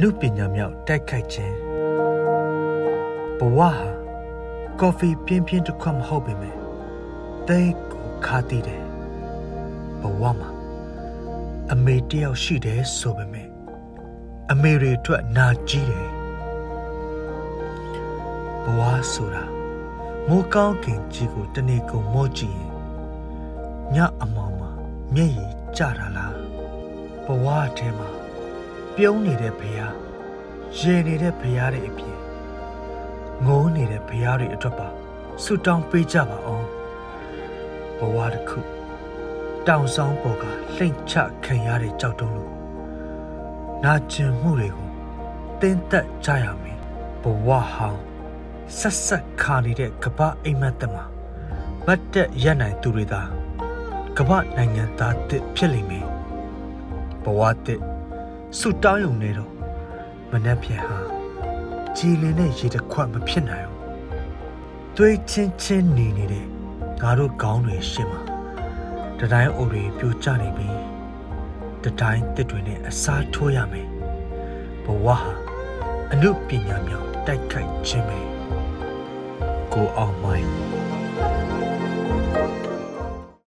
နုပညာမြောက်တိုက်ခိုက်ခြင်းဘဝဟာကော်ဖီပြင်းပြင်းတစ်ခွက်မဟုတ်ပေမဲ့တဲကိုခါတည်တယ်ဘဝမှာအမေတယောက်ရှိတယ်ဆိုပေမဲ့အမေတွေအတွက်နာကြီးတယ်ဘဝဆိုတာမိုးကောင်းခင်ကြီးကိုတနေ့ကုန်မော့ကြည့်ရင်ညအမောင်မှာမျက်ရည်ကျတာလားဘဝထဲမှာ ပြုံးနေတဲ့ဘုရားရေနေတဲ့ဘုရားတွေအပြင်ငိုးနေတဲ့ဘုရားတွေအတွက်ပါဆုတောင်းပေးကြပါအောင်ဘဝတစ်ခုတောင်ဆောင်ပေါ်ကလှိမ့်ချခံရတဲ့ကြောက်တုံးလို့နာကျင်မှုတွေကိုတင်းသက်ကြရမယ်ဘဝဟောင်းဆက်ဆက်ခါနေတဲ့ကပ္ပအိမ်မက်တမှာဗတ်တက်ရက်နိုင်သူတွေသာကမ္ဘာနိုင်ငံသားတစ်ဖြစ်လိမ့်မယ်ဘဝတစ် ဆုတောင်းရုံနဲ့တော့မနှက်ပြန်ဟာကြည်လင်တဲ့ရေတစ်ခွက်မဖြစ်နိုင်ဘူးတွေးချင်းချင်းနေနေတဲ့ငါတို့ခေါင်းတွေရှင်းမှာတတိုင်းအိုတွေပြိုကျနေပြီတတိုင်းတစ်တွေနဲ့အစားထိုးရမယ်ဘဝဟာအနုပညာမြောင်တိုက်ခိုက်ခြင်းပဲကိုအောင်မိုင်း